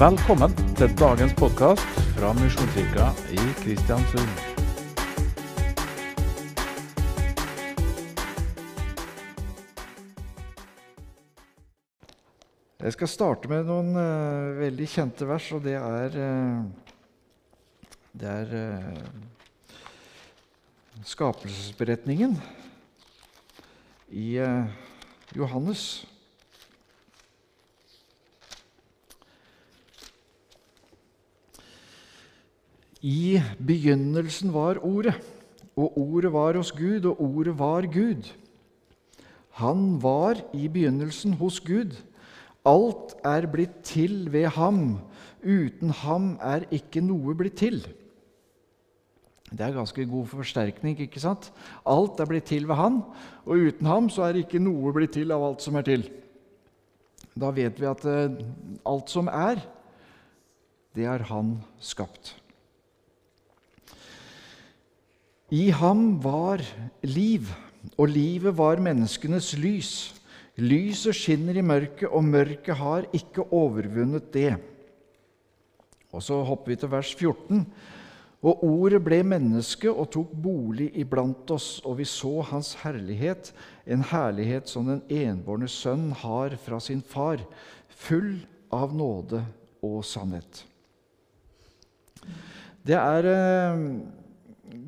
Velkommen til dagens podkast fra Misjonskirka i Kristiansund. Jeg skal starte med noen uh, veldig kjente vers, og det er uh, Det er uh, skapelsesberetningen i Johannes. I begynnelsen var Ordet, og Ordet var hos Gud, og Ordet var Gud. Han var i begynnelsen hos Gud. Alt er blitt til ved ham. Uten ham er ikke noe blitt til. Det er ganske god forsterkning. ikke sant? Alt er blitt til ved han, og uten ham så er ikke noe blitt til av alt som er til. Da vet vi at eh, alt som er, det har han skapt. I ham var liv, og livet var menneskenes lys. Lyset skinner i mørket, og mørket har ikke overvunnet det. Og Så hopper vi til vers 14. Og ordet ble menneske og tok bolig iblant oss, og vi så hans herlighet, en herlighet som den enbårne sønn har fra sin far, full av nåde og sannhet. Det er eh,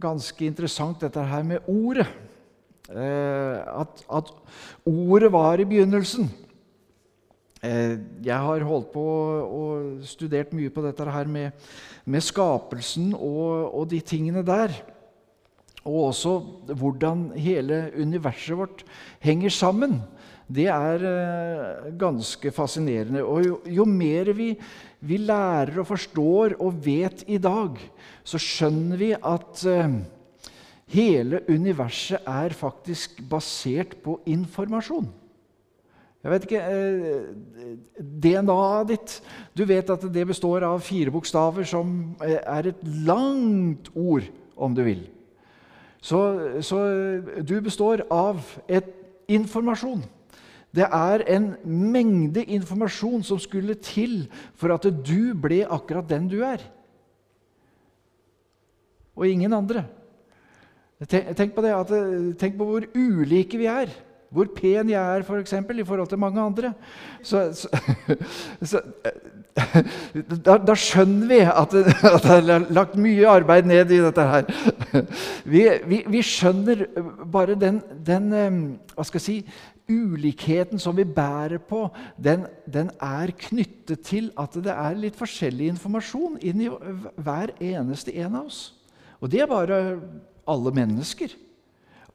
ganske interessant, dette her med ordet. Eh, at, at, ordet var i begynnelsen. Eh, jeg har holdt på og studert mye på dette her med, med skapelsen og, og, de tingene der. Og også hvordan hele universet vårt henger sammen. Det er eh, ganske fascinerende. Og jo, jo mer vi, vi, lærer og forstår og vet i dag, så skjønner vi at eh, hele universet er faktisk basert på informasjon. Jeg vet ikke eh, DNA-et ditt Du vet at det består av fire bokstaver som er et langt ord, om du vil. Så, så du består av et informasjon. Det er en mengde informasjon som skulle til for at du ble akkurat den du er. Og ingen andre. Tenk på, det, at, tenk på hvor ulike vi er. Hvor pen jeg er for eksempel, i forhold til mange andre. Så, så, så da, da, skjønner vi at det, at det, er lagt mye arbeid ned i dette her. Vi, vi, vi skjønner bare den, den, hva skal jeg si, ulikheten som vi bærer på, den, den, er knyttet til at det er litt forskjellig informasjon inni hver eneste en av oss. Og det er bare alle mennesker.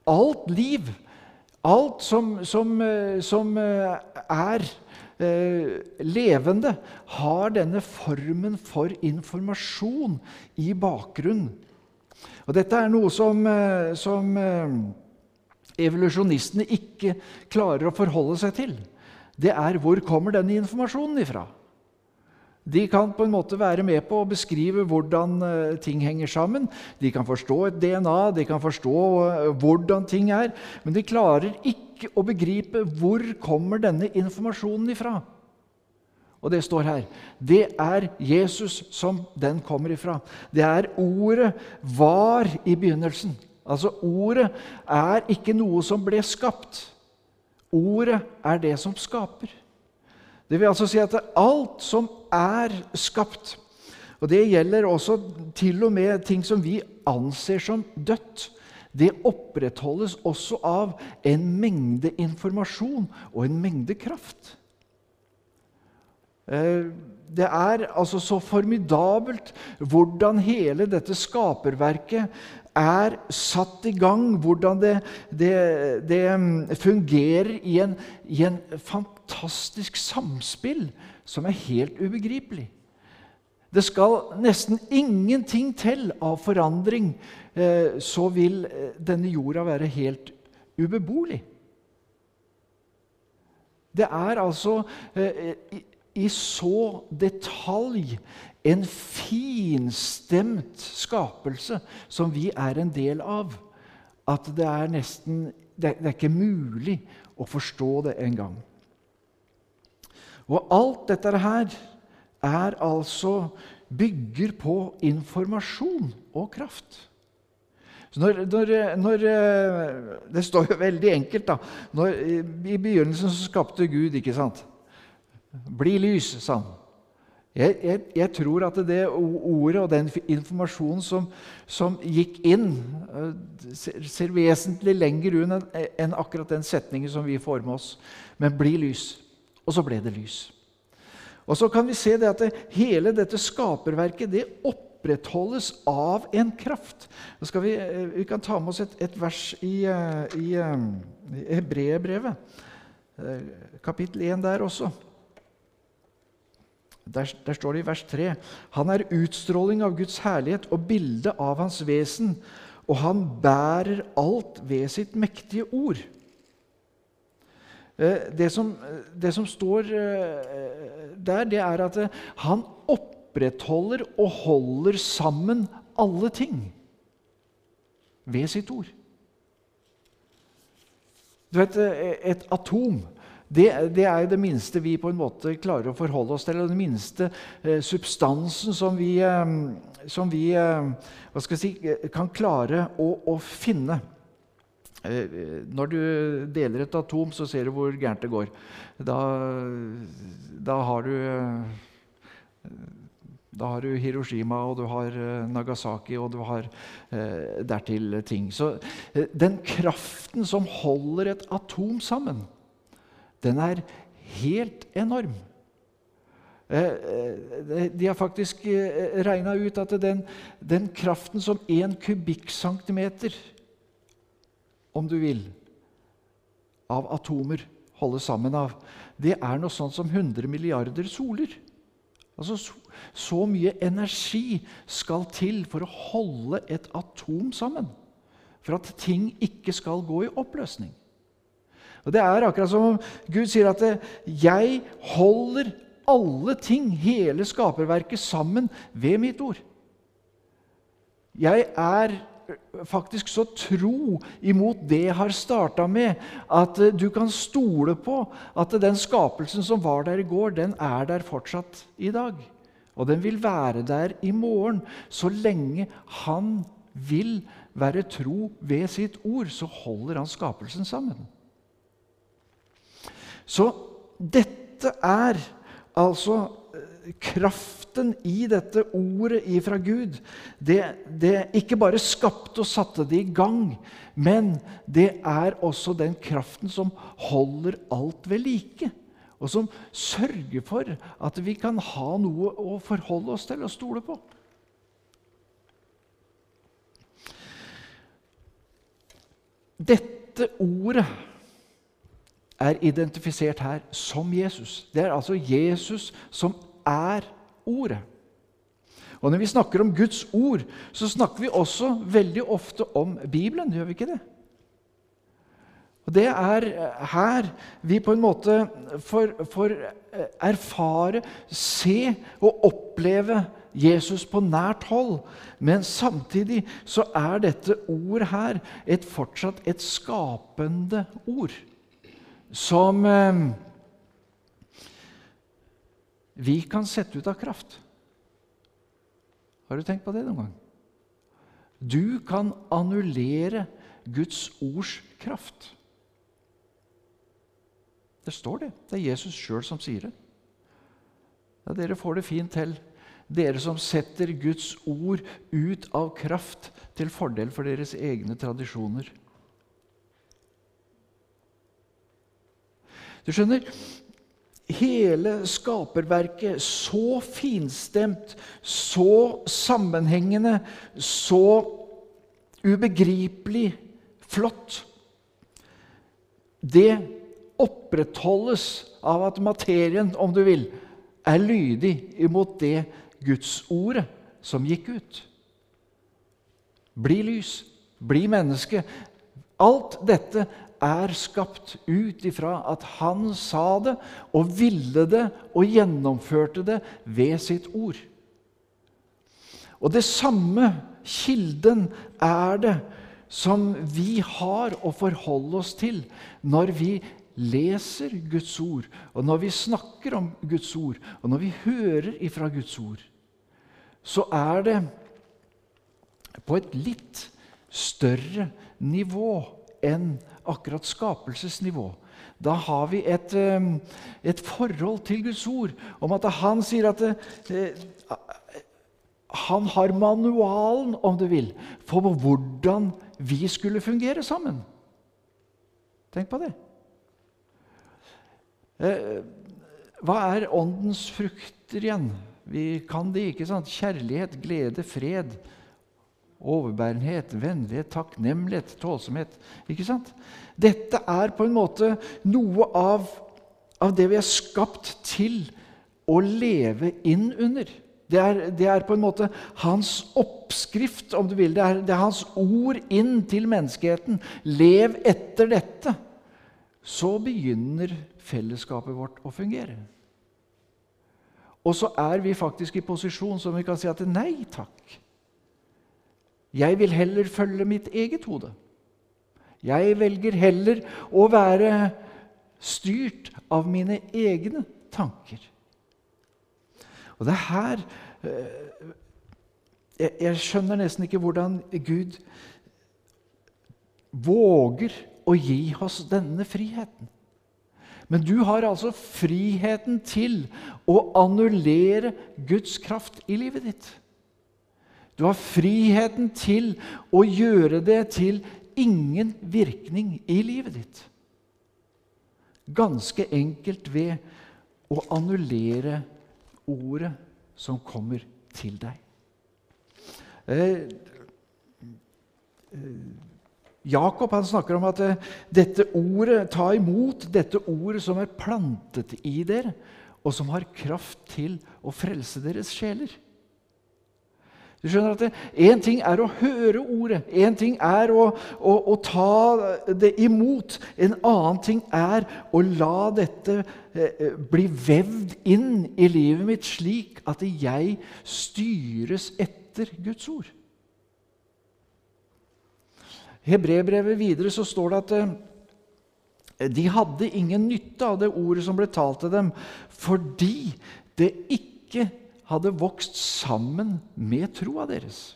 Alt liv, alt som, som, som er eh, levende, har denne formen for informasjon i bakgrunnen. Og dette er noe som, eh, som eh, evolusjonistene ikke klarer å forholde seg til, det er hvor kommer denne informasjonen ifra? De kan på en måte være med på å beskrive hvordan eh, ting henger sammen. De kan forstå et DNA, de kan forstå eh, hvordan ting er, men de klarer ikke å begripe hvor kommer denne informasjonen ifra. Og det står her. Det er Jesus som den kommer ifra. Det er ordet var i begynnelsen. Altså, Ordet er ikke noe som ble skapt. Ordet er det som skaper. Det vil altså si at alt som er skapt Og det gjelder også til og med ting som vi anser som dødt. Det opprettholdes også av en mengde informasjon og en mengde kraft. Eh, det er altså så formidabelt hvordan hele dette skaperverket er satt i gang, hvordan det, det, det mm, fungerer i en, i en, fantastisk samspill som er helt ubegripelig. Det skal nesten ingenting til av forandring, eh, så vil eh, denne jorda være helt ubeboelig. Det er altså i, så detalj en finstemt skapelse som vi er en del av, at det er nesten Det er ikke mulig å forstå det engang. Og alt dette her er altså bygger på informasjon og kraft. Når, når, når, det står jo veldig enkelt, da. I begynnelsen så skapte Gud, ikke sant? Bli lys, sa han. Jeg, jeg, jeg, tror at det ordet og den informasjonen som, som gikk inn, ser, ser vesentlig lenger ut enn akkurat den setningen som vi får med oss. Men bli lys. Og så ble det lys. Og så kan vi se det at det, hele dette skaperverket det opprettholdes av en kraft. Vi, eh, vi, kan ta med oss et, et vers i, eh, i, eh, i Hebreerbrevet, kapittel 1 der også. Der, der, står det i vers 3.: Han er utstråling av Guds herlighet og bilde av hans vesen, og han bærer alt ved sitt mektige ord. Eh, det som, det som, står eh, der, det er at eh, han opprettholder og holder sammen alle ting ved sitt ord. Du vet, Et atom det, det, er det minste vi på en måte klarer å forholde oss til. Den minste eh, substansen som vi, eh, som vi eh, si, kan klare å, å finne. Når du deler et atom, så ser du hvor gærent det går. Da, da, har du da har du Hiroshima, og du har Nagasaki, og du har eh, dertil ting. Så eh, den kraften som holder et atom sammen, den er helt enorm. Eh, de har faktisk regna ut at den, den kraften som én kubikkcentimeter om du vil, av atomer holdes sammen av, det er noe sånt som 100 milliarder soler. Altså, så, så, mye energi skal til for å holde et atom sammen. For at ting ikke skal gå i oppløsning. Og Det er akkurat som Gud sier at 'jeg holder alle ting, hele skaperverket, sammen ved mitt ord'. Jeg er faktisk så tro imot det jeg har starta med, at eh, du kan stole på at den skapelsen som var der i går, den er der fortsatt i dag. Og den vil være der i morgen. Så lenge han vil være tro ved sitt ord, så holder han skapelsen sammen. Så dette er altså kraften i dette ordet ifra Gud, det, det ikke bare skapte og satte det i gang, men det er også den kraften som holder alt ved like. Og som sørger for at vi kan ha noe å forholde oss til og stole på. Dette ordet er identifisert her som Jesus. Det er altså Jesus som er Ordet. Og Når vi snakker om Guds ord, så snakker vi også veldig ofte om Bibelen. Gjør vi ikke det? Og Det er her vi på en måte får, får erfare, se og oppleve Jesus på nært hold. Men samtidig så er dette ord her et fortsatt et skapende ord. Som eh, vi kan sette ut av kraft. Har du tenkt på det noen gang? Du kan annullere Guds ords kraft. Det står det. Det er Jesus sjøl som sier det. Ja, dere får det fint til, dere som setter Guds ord ut av kraft til fordel for deres egne tradisjoner. Du skjønner, hele skaperverket så finstemt, så sammenhengende, så ubegripelig flott. Det opprettholdes av at materien, om du vil, er lydig imot det Gudsordet som gikk ut. Bli lys, bli menneske. Alt dette er skapt ut ifra at han sa det og ville det og gjennomførte det ved sitt ord. Og det samme kilden er det som vi har å forholde oss til når vi leser Guds ord, og når vi snakker om Guds ord, og når vi hører ifra Guds ord, så er det på et litt større nivå enn akkurat skapelsesnivå. Da har vi et, eh, et forhold til Guds ord om at han sier at eh, han har manualen, om du vil, for hvordan vi skulle fungere sammen. Tenk på det. Eh, hva er åndens frukter igjen? Vi kan det, ikke sant? Kjærlighet, glede, fred, overbærenhet, vennlighet, takknemlighet, tålsomhet. Ikke sant? Dette er på en måte noe av, av det vi er skapt til å leve inn under. Det er, det er, på en måte hans oppskrift, om du vil. Det er, det er hans ord inn til menneskeheten. Lev etter dette. Så begynner fellesskapet vårt å fungere. Og så er vi faktisk i posisjon som vi kan si at nei takk. Jeg vil heller følge mitt eget hode. Jeg velger heller å være styrt av mine egne tanker. Og det er her eh, Jeg skjønner nesten ikke hvordan Gud våger å gi oss denne friheten. Men du har altså friheten til å annullere Guds kraft i livet ditt. Du har friheten til å gjøre det til ingen virkning i livet ditt. Ganske enkelt ved å annullere ordet som kommer til deg. Eh, eh, Jakob han snakker om at eh, dette ordet, ta imot dette ordet som er plantet i dere, og som har kraft til å frelse deres sjeler. Du skjønner at Én ting er å høre ordet, én ting er å, å, å, ta det imot. En annen ting er å la dette eh, bli vevd inn i livet mitt slik at jeg styres etter Guds ord. I Hebrebrevet videre så står det at eh, de hadde ingen nytte av det ordet som ble talt til dem, fordi det ikke hadde vokst sammen med troa deres.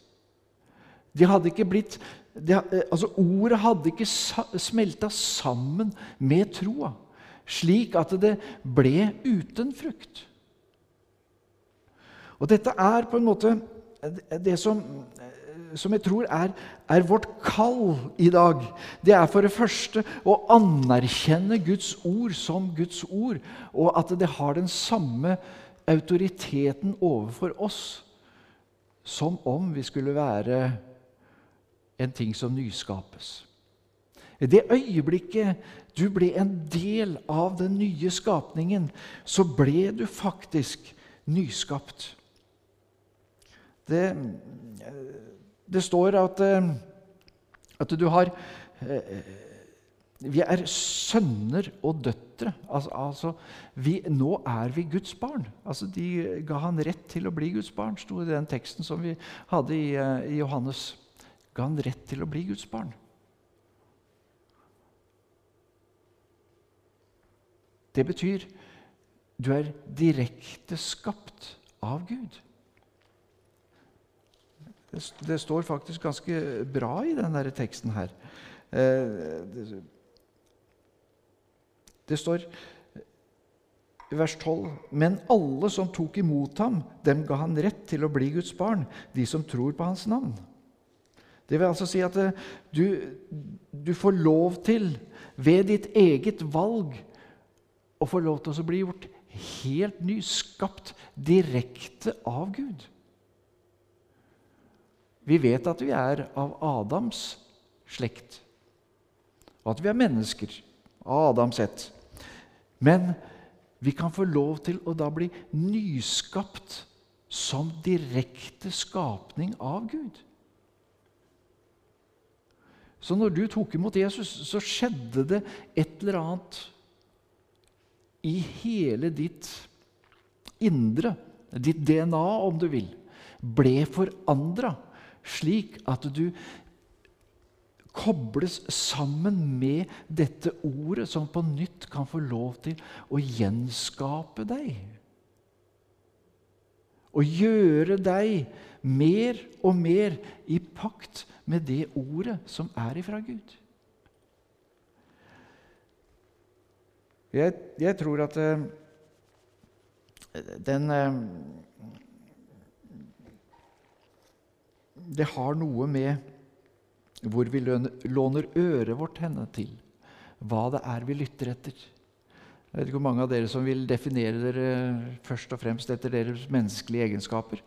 De hadde ikke blitt, de, eh, altså Ordet hadde ikke smelta sammen med troa, slik at det ble uten frukt. Og dette er på en måte det som som jeg tror er, er, vårt kall i dag, det er for det første å anerkjenne Guds ord som Guds ord, og at det har den samme autoriteten overfor oss som om vi skulle være en ting som nyskapes. I det øyeblikket du ble en del av den nye skapningen, så ble du faktisk nyskapt. Det det står at, eh, at du har eh, Vi er sønner og døtre. Altså, altså vi, nå er vi Guds barn. Altså, de ga han rett til å bli Guds barn, sto i den teksten som vi hadde i, eh, i Johannes. Ga han rett til å bli Guds barn. Det betyr du er direkte skapt av Gud. Det, det, står faktisk ganske bra i denne teksten her. Eh, det, det står i vers 12.: Men alle som tok imot ham, dem ga han rett til å bli Guds barn, de som tror på hans navn. Det vil altså si at eh, du, du får lov til, ved ditt eget valg, å få lov til å bli gjort helt ny, skapt direkte av Gud. Vi vet at vi er av Adams slekt, og at vi er mennesker av Adams ett. Men vi kan få lov til å da bli nyskapt som direkte skapning av Gud. Så når du tok imot Jesus, så skjedde det et eller annet i hele ditt indre, ditt DNA, om du vil, ble forandra slik at du kobles sammen med dette ordet, som på nytt kan få lov til å gjenskape deg. Og gjøre deg mer og mer i pakt med det ordet som er ifra Gud. Jeg, jeg tror at uh, den uh, Det har noe med hvor vi låner øret vårt henne til. Hva det er vi lytter etter. Jeg vet ikke hvor mange av dere som vil definere dere først og fremst etter deres menneskelige egenskaper.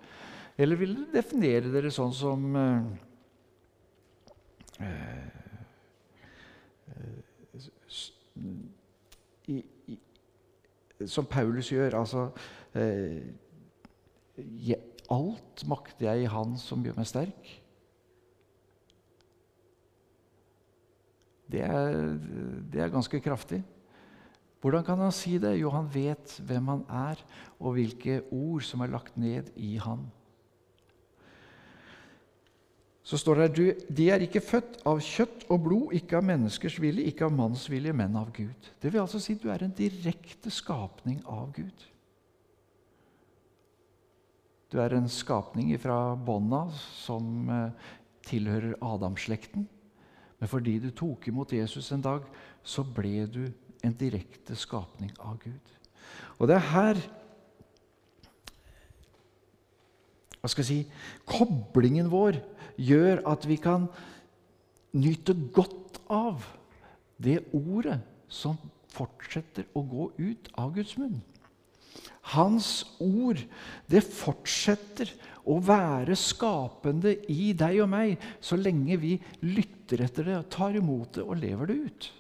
Eller vil dere definere dere sånn som uh, i, i, Som Paulus gjør. Altså uh, Alt makter jeg i Han som gjør meg sterk. Det er, det er ganske kraftig. Hvordan kan han si det? Jo, han vet hvem han er, og hvilke ord som er lagt ned i han. Så står det her De er ikke født av kjøtt og blod, ikke av menneskers vilje, ikke av manns vilje, men av Gud. Det vil altså si du er en direkte skapning av Gud. Du er en skapning fra bånda som eh, tilhører Adamslekten. Men fordi du tok imot Jesus en dag, så ble du en direkte skapning av Gud. Og det er her hva skal jeg si, koblingen vår gjør at vi kan nyte godt av det ordet som fortsetter å gå ut av Guds munn. Hans ord, det fortsetter å være skapende i deg og meg så lenge vi lytter etter det, tar imot det og lever det ut.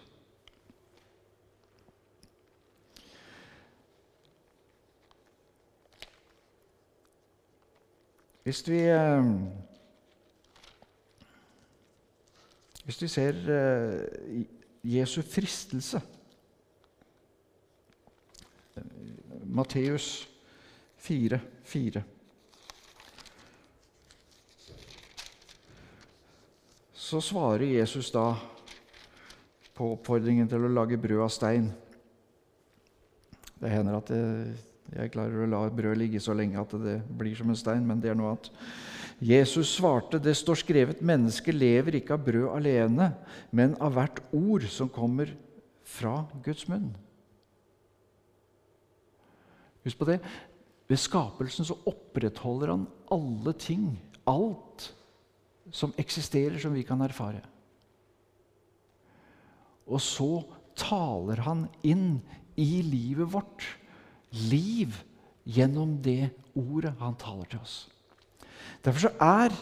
Hvis vi eh, Hvis vi ser eh, Jesu fristelse Matteus 4, 4. Så svarer Jesus da på oppfordringen til å lage brød av stein. Det hender at det, jeg klarer å la brød ligge så lenge at det blir som en stein, men det er noe annet. Jesus svarte, 'Det står skrevet:" 'Mennesket lever ikke av brød alene, men av hvert ord som kommer fra Guds munn'. Husk på det. Ved skapelsen så opprettholder han alle ting, alt som eksisterer, som vi kan erfare. Og så taler han inn i livet vårt liv gjennom det ordet han taler til oss. Derfor så er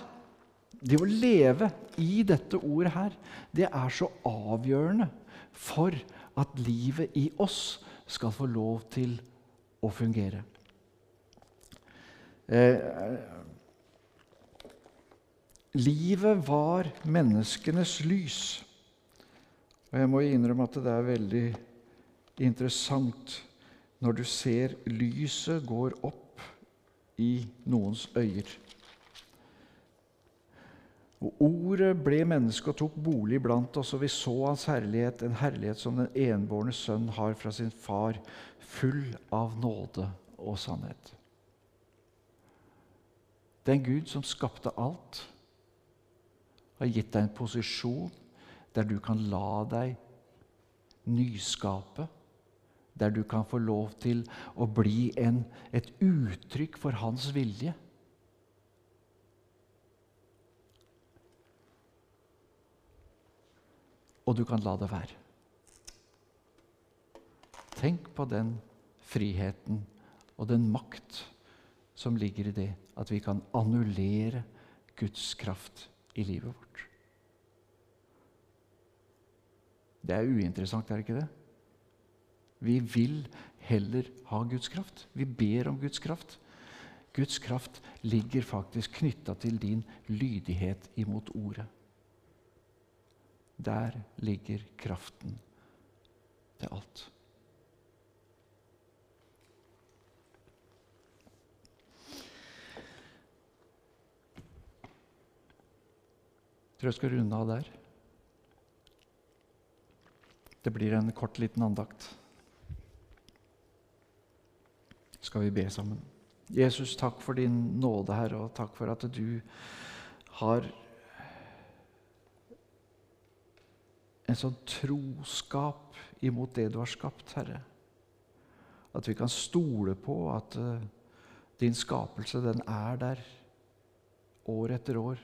det å leve i dette ordet her, det er så avgjørende for at livet i oss skal få lov til å fungere. Eh, livet var menneskenes lys. Og jeg må innrømme at det er veldig interessant når du ser lyset går opp i noens øyer. Og Ordet ble menneske og tok bolig blant oss, og vi så hans herlighet, en herlighet som den enbårne sønn har fra sin far, full av nåde og sannhet. Den Gud som skapte alt, har gitt deg en posisjon der du kan la deg nyskape, der du kan få lov til å bli en, et uttrykk for hans vilje. og du kan la det være. Tenk på den friheten og den makt som ligger i det at vi kan annullere Guds kraft i livet vårt. Det er uinteressant, er det ikke det? Vi vil heller ha Guds kraft. Vi ber om Guds kraft. Guds kraft ligger faktisk knytta til din lydighet imot ordet. Der ligger kraften til alt. Tror jeg skal runde av der. Det blir en kort, liten andakt. Skal vi be sammen? Jesus, takk for din nåde, Herre, og takk for at du har en sånn troskap imot det du har skapt, Herre. At vi kan stole på at uh, din skapelse, den er der år etter år.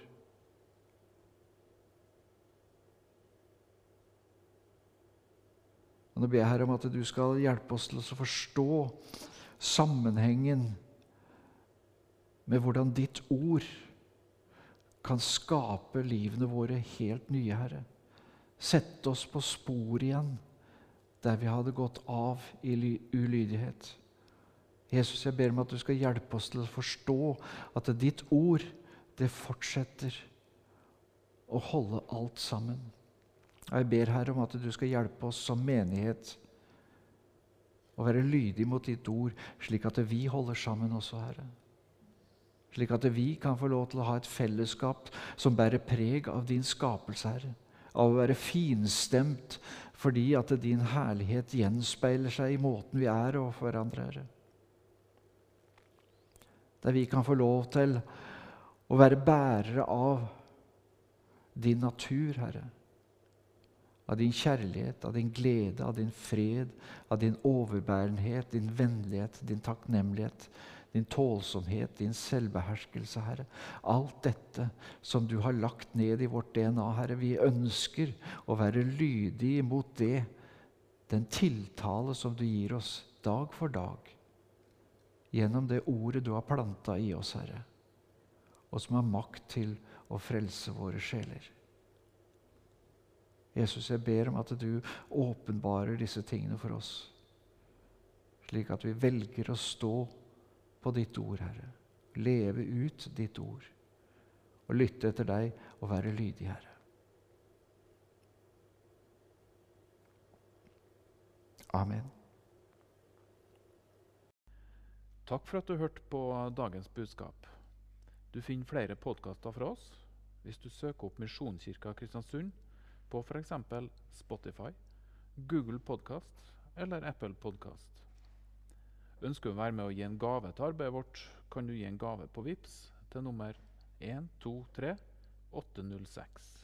Og Nå ber jeg Herre om at du skal hjelpe oss til å forstå sammenhengen med hvordan ditt ord kan skape livene våre helt nye, Herre. Sette oss på spor igjen der vi hadde gått av i ulydighet. Jesus, jeg ber om at du skal hjelpe oss til å forstå at ditt ord, det fortsetter å holde alt sammen. Jeg ber Herre om at du skal hjelpe oss som menighet å være lydig mot ditt ord, slik at vi holder sammen også, Herre. Slik at vi kan få lov til å ha et fellesskap som bærer preg av din skapelse, Herre. Av å være finstemt fordi at din herlighet gjenspeiler seg i måten vi er overfor hverandre, Herre. Der vi kan få lov til å være bærere av din natur, Herre av din kjærlighet, av din glede, av din fred, av din overbærenhet, din vennlighet, din takknemlighet, din tålsomhet, din selvbeherskelse, Herre. Alt dette som du har lagt ned i vårt DNA, Herre. Vi ønsker å være lydige mot det, den tiltale som du gir oss dag for dag, gjennom det ordet du har planta i oss, Herre, og som har makt til å frelse våre sjeler. Jesus, jeg ber om at du åpenbarer disse tingene for oss, slik at vi velger å stå på ditt ord, Herre. Leve ut ditt ord. Og lytte etter deg og være lydig, Herre. Amen. Takk for at du hørte på dagens budskap. Du finner flere podkaster fra oss hvis du søker opp Misjonskirka Kristiansund på f.eks. Spotify, Google Podkast eller Apple Podkast. Ønsker du å være med å gi en gave til arbeidet vårt, kan du gi en gave på VIPS til nummer 123 806.